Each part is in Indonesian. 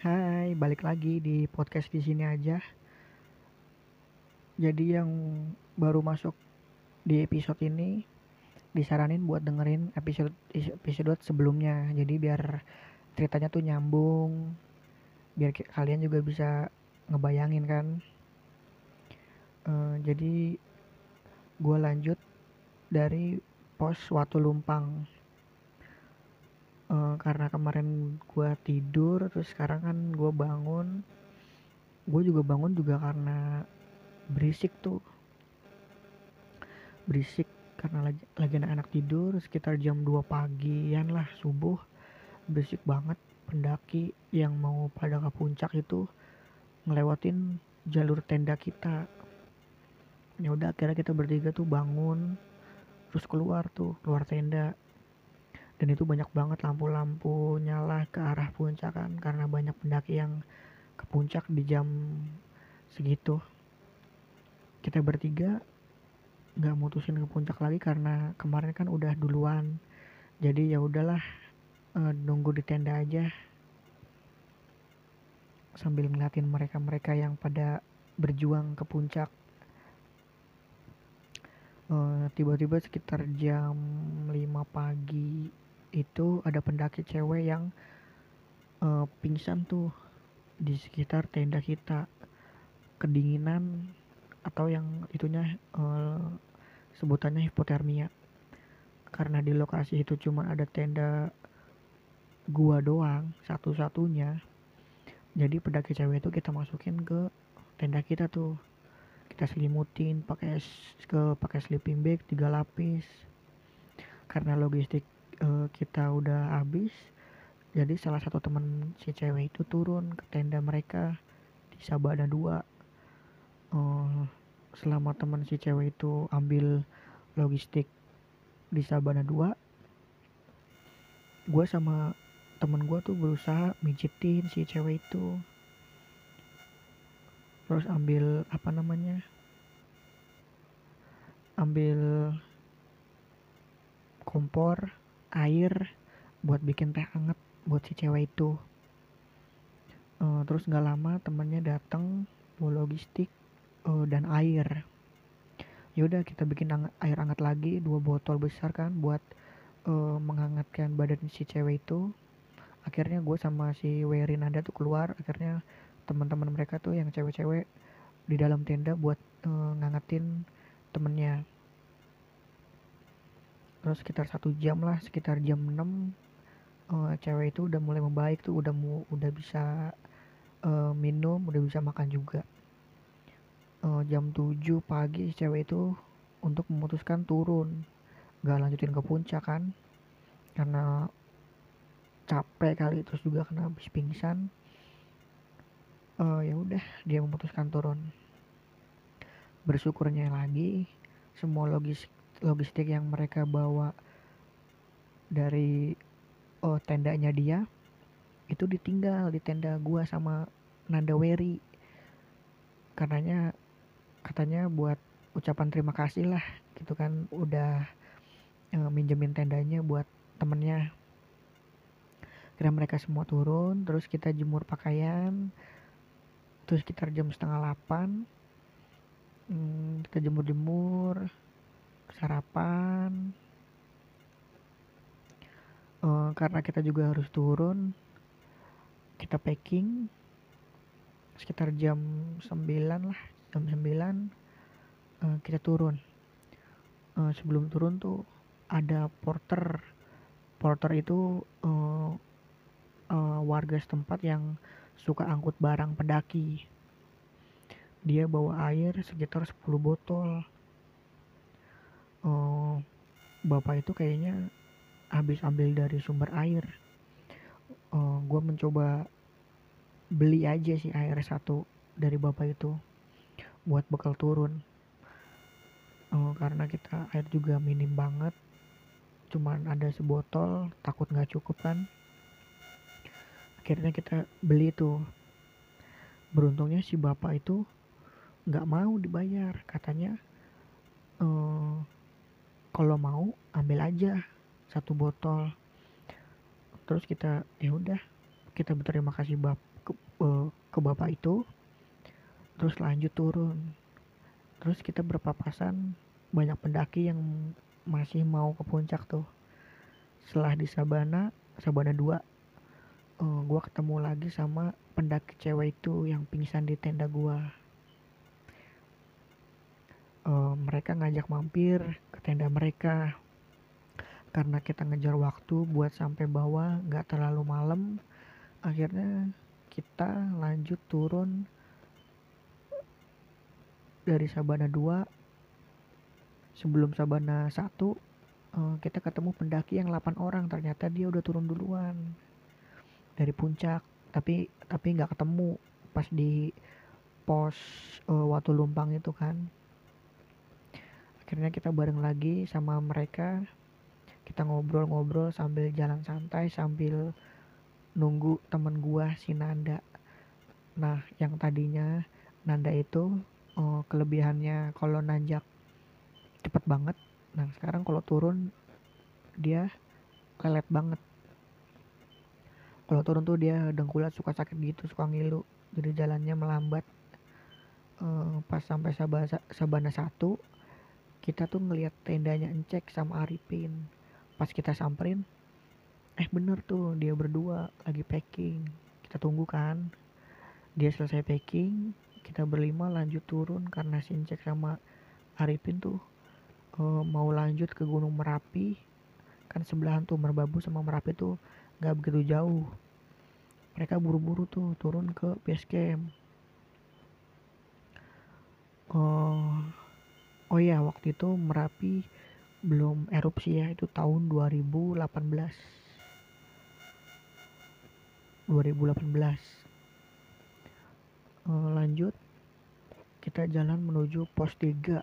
Hai, balik lagi di podcast di sini aja. Jadi yang baru masuk di episode ini disaranin buat dengerin episode episode sebelumnya. Jadi biar ceritanya tuh nyambung, biar kalian juga bisa ngebayangin kan. Uh, jadi gue lanjut dari pos Watu Lumpang uh, karena kemarin gue tidur terus sekarang kan gue bangun. Gue juga bangun juga karena berisik tuh. Berisik karena lagi lagi anak-anak tidur sekitar jam 2 pagian lah subuh. Berisik banget pendaki yang mau pada ke puncak itu ngelewatin jalur tenda kita. Ya udah akhirnya kita bertiga tuh bangun terus keluar tuh keluar tenda dan itu banyak banget lampu-lampu nyala ke arah puncak kan karena banyak pendaki yang ke puncak di jam segitu. Kita bertiga nggak mutusin ke puncak lagi karena kemarin kan udah duluan. Jadi ya udahlah e, nunggu di tenda aja. Sambil ngeliatin mereka-mereka yang pada berjuang ke puncak. Eh, tiba-tiba sekitar jam 5 pagi itu ada pendaki cewek yang uh, pingsan tuh di sekitar tenda kita. Kedinginan atau yang itunya uh, sebutannya hipotermia. Karena di lokasi itu cuma ada tenda gua doang satu-satunya. Jadi pendaki cewek itu kita masukin ke tenda kita tuh. Kita selimutin pakai ke pakai sleeping bag tiga lapis. Karena logistik uh, kita udah habis jadi salah satu teman si cewek itu turun ke tenda mereka di Sabana 2 uh, selama teman si cewek itu ambil logistik di Sabana 2 gue sama temen gue tuh berusaha mijitin si cewek itu. Terus ambil apa namanya ambil kompor air buat bikin teh hangat buat si cewek itu. Uh, terus nggak lama temennya datang bawa logistik uh, dan air. Yaudah kita bikin air hangat lagi dua botol besar kan buat uh, menghangatkan badan si cewek itu. Akhirnya gue sama si Werin ada tuh keluar. Akhirnya teman-teman mereka tuh yang cewek-cewek di dalam tenda buat uh, ngangetin temennya terus sekitar satu jam lah sekitar jam 6 uh, eh, cewek itu udah mulai membaik tuh udah mu udah bisa uh, minum udah bisa makan juga. Uh, jam 7 pagi cewek itu untuk memutuskan turun. Gak lanjutin ke puncak kan karena capek kali terus juga kena habis pingsan. Uh, ya udah dia memutuskan turun. Bersyukurnya lagi semua logis logistik yang mereka bawa dari oh tendanya dia itu ditinggal di tenda gua sama Nanda Weri karenanya katanya buat ucapan terima kasih lah gitu kan. Udah e, minjemin tendanya buat temennya. Kira mereka semua turun terus kita jemur pakaian terus sekitar jam setengah delapan hmm, kita jemur-jemur sarapan. Uh, karena kita juga harus turun kita packing sekitar jam 9 lah jam 9 uh, eh, kita turun. Uh, sebelum turun tuh ada porter. Porter itu uh, uh, warga setempat yang suka angkut barang pendaki. Dia bawa air sekitar 10 botol oh, bapak itu kayaknya habis ambil dari sumber air. Oh, gue mencoba beli aja sih air satu dari bapak itu buat bekal turun. Oh, karena kita air juga minim banget cuman ada sebotol takut nggak cukup kan. Akhirnya kita beli tuh. Beruntungnya si bapak itu nggak mau dibayar katanya uh, kalau mau ambil aja satu botol. Terus kita ya udah kita berterima kasih bap ke, uh, ke bapak itu. Terus lanjut turun. Terus kita berpapasan banyak pendaki yang masih mau ke puncak tuh. Setelah di Sabana Sabana 2 uh, gue ketemu lagi sama pendaki cewek itu yang pingsan di tenda gue uh, mereka ngajak mampir tenda mereka. Karena kita ngejar waktu buat sampai bawah nggak terlalu malam akhirnya kita lanjut turun dari Sabana 2 sebelum Sabana 1 uh, kita ketemu pendaki yang 8 orang. Ternyata dia udah turun duluan dari puncak. Tapi tapi nggak ketemu pas di pos uh, Watu Lumpang itu kan akhirnya kita bareng lagi sama mereka. Kita ngobrol-ngobrol sambil jalan santai sambil nunggu temen gua si Nanda. Nah yang tadinya Nanda itu uh, kelebihannya kalau nanjak cepet banget. Nah sekarang kalau turun dia lelet banget. Kalau turun tuh dia dengkulat suka sakit gitu suka ngilu. Jadi jalannya melambat. Uh, pas sampai Sabana satu kita tuh ngelihat tendanya Encek sama Arifin. Pas kita samperin eh bener tuh dia berdua lagi packing. Kita tunggu kan. Dia selesai packing kita berlima lanjut turun karena si Encek sama Arifin tuh uh, mau lanjut ke Gunung Merapi. Kan sebelahan tuh Merbabu sama Merapi tuh nggak begitu jauh. Mereka buru-buru tuh turun ke base camp. Uh, oh ya waktu itu Merapi belum erupsi ya itu tahun 2018 2018 uh, lanjut kita jalan menuju pos 3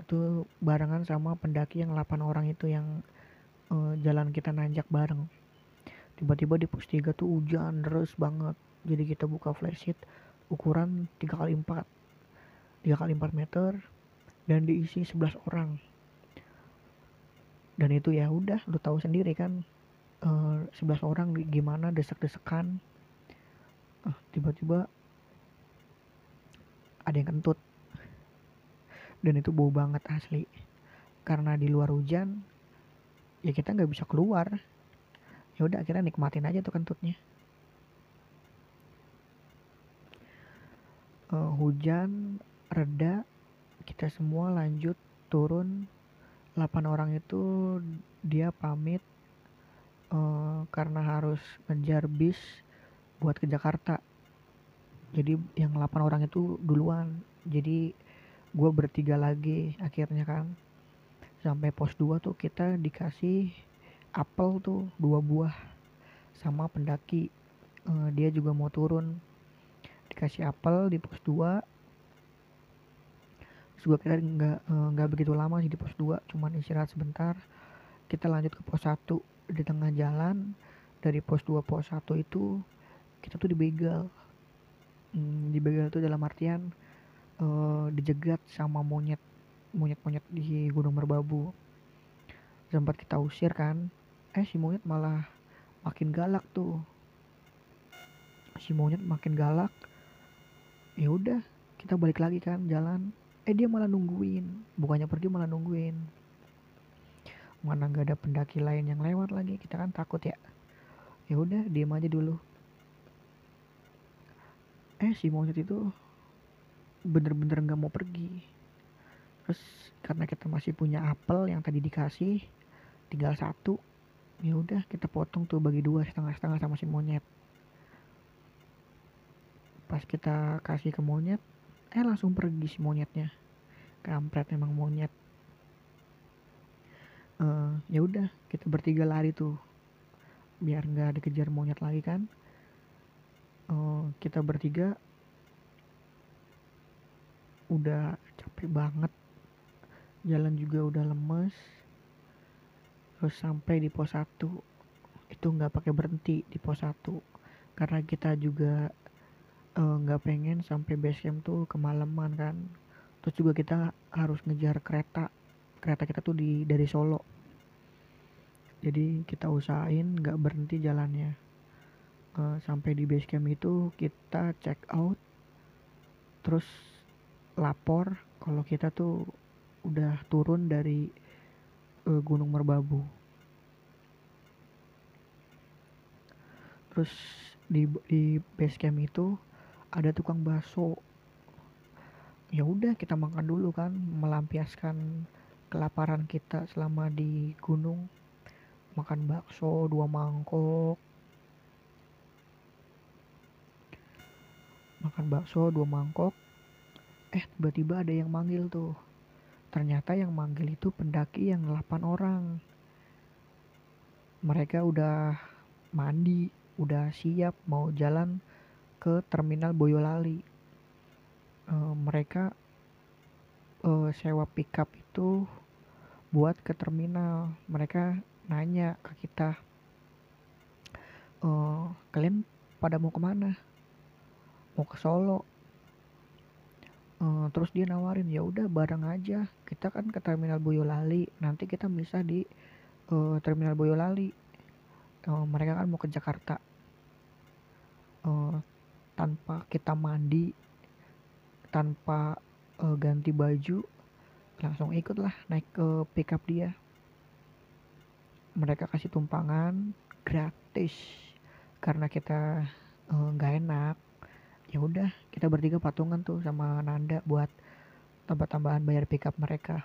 itu barengan sama pendaki yang 8 orang itu yang uh, jalan kita nanjak bareng. Tiba-tiba di pos 3 tuh hujan deras banget. Jadi kita buka flashlight ukuran 3 kali 4 3 kali 4 meter dan diisi 11 orang. Dan itu ya udah lu tahu sendiri kan uh, eh, 11 orang gimana desek-desekan. Uh, tiba-tiba ada yang kentut. Dan itu bau banget asli. Karena di luar hujan ya kita nggak bisa keluar. Ya udah akhirnya nikmatin aja tuh kentutnya. Uh, hujan reda kita semua lanjut turun. 8 orang itu dia pamit uh, karena harus ngejar bis buat ke Jakarta. Jadi yang 8 orang itu duluan. Jadi gue bertiga lagi akhirnya kan. Sampai pos 2 tuh kita dikasih apel tuh dua buah sama pendaki. Uh, dia juga mau turun. Dikasih apel di pos 2 terus gue kira nggak eh, nggak begitu lama sih di pos 2 cuman istirahat sebentar. Kita lanjut ke pos 1 di tengah jalan. Dari pos 2 pos 1 itu kita tuh dibegal. Hmm, dibegal tuh dalam artian uh, dijegat sama monyet monyet-monyet di Gunung Merbabu. Sempat kita usir kan eh si monyet malah makin galak tuh. Si monyet makin galak ya udah kita balik lagi kan jalan eh dia malah nungguin. Bukannya pergi malah nungguin. Mana nggak ada pendaki lain yang lewat lagi. Kita kan takut ya. Ya udah diem aja dulu. Eh si monyet itu bener-bener nggak mau pergi. Terus karena kita masih punya apel yang tadi dikasih tinggal satu ya udah kita potong tuh bagi dua setengah-setengah sama si monyet. Pas kita kasih ke monyet eh langsung pergi si monyetnya. Kampret memang monyet. Uh, ya udah kita bertiga lari tuh. Biar nggak dikejar monyet lagi kan. Uh, kita bertiga udah capek banget. Jalan juga udah lemes. Terus sampai di pos 1 itu nggak pakai berhenti di pos 1 karena kita juga nggak uh, pengen sampai base camp tuh kemalaman kan. Terus juga kita harus ngejar kereta. Kereta kita tuh di dari Solo. Jadi kita usahain nggak berhenti jalannya. Uh, sampai di base camp itu kita check out terus lapor kalau kita tuh udah turun dari uh, Gunung Merbabu. Terus di di base camp itu ada tukang bakso. Ya udah kita makan dulu kan melampiaskan kelaparan kita selama di gunung. Makan bakso dua mangkok. Makan bakso dua mangkok. Eh tiba-tiba ada yang manggil tuh. Ternyata yang manggil itu pendaki yang 8 orang. Mereka udah mandi udah siap mau jalan ke terminal Boyolali. Uh, mereka uh, sewa pickup itu buat ke terminal. Mereka nanya ke kita uh, kalian pada mau ke mana? Mau ke Solo. Uh, terus dia nawarin ya udah bareng aja. Kita kan ke terminal Boyolali. Nanti kita bisa di uh, terminal Boyolali. Uh, mereka kan mau ke Jakarta tanpa kita mandi tanpa uh, ganti baju langsung ikut lah naik ke pickup dia. Mereka kasih tumpangan gratis. Karena kita eh, nggak uh, enak ya udah kita bertiga patungan tuh sama Nanda buat tambah-tambahan bayar pickup mereka.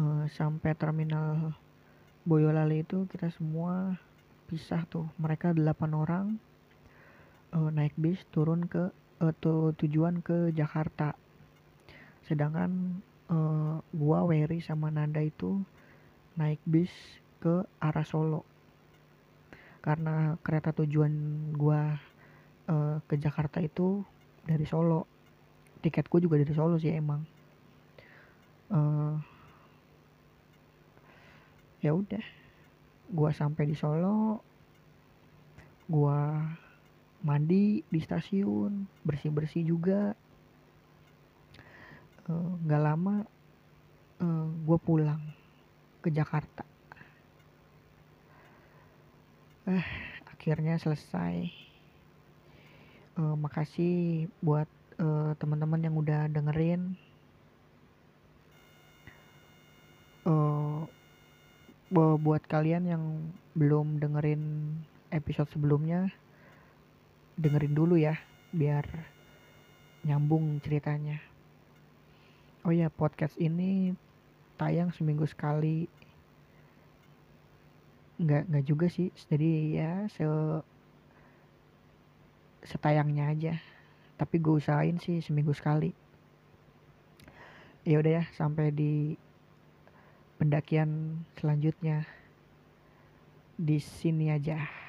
Uh, sampai terminal Boyolali itu kita semua pisah tuh. Mereka delapan orang uh, naik bis turun ke atau tujuan ke Jakarta. Sedangkan uh, gua Wery sama Nanda itu naik bis ke arah Solo. Karena kereta tujuan gua uh, ke Jakarta itu dari Solo. Tiket gua juga dari Solo sih emang. Uh, ya udah. Gua sampai di Solo. Gua mandi di stasiun bersih bersih juga. Eh, nggak uh, lama uh, eh, gue pulang ke Jakarta. Eh akhirnya selesai. Uh, makasih buat uh, teman-teman yang udah dengerin. Uh, buat kalian yang belum dengerin episode sebelumnya dengerin dulu ya biar nyambung ceritanya. Oh ya podcast ini tayang seminggu sekali. Nggak nggak juga sih. Jadi ya se setayangnya aja. Tapi gue usahain sih seminggu sekali. Ya udah ya sampai di pendakian selanjutnya. Di sini aja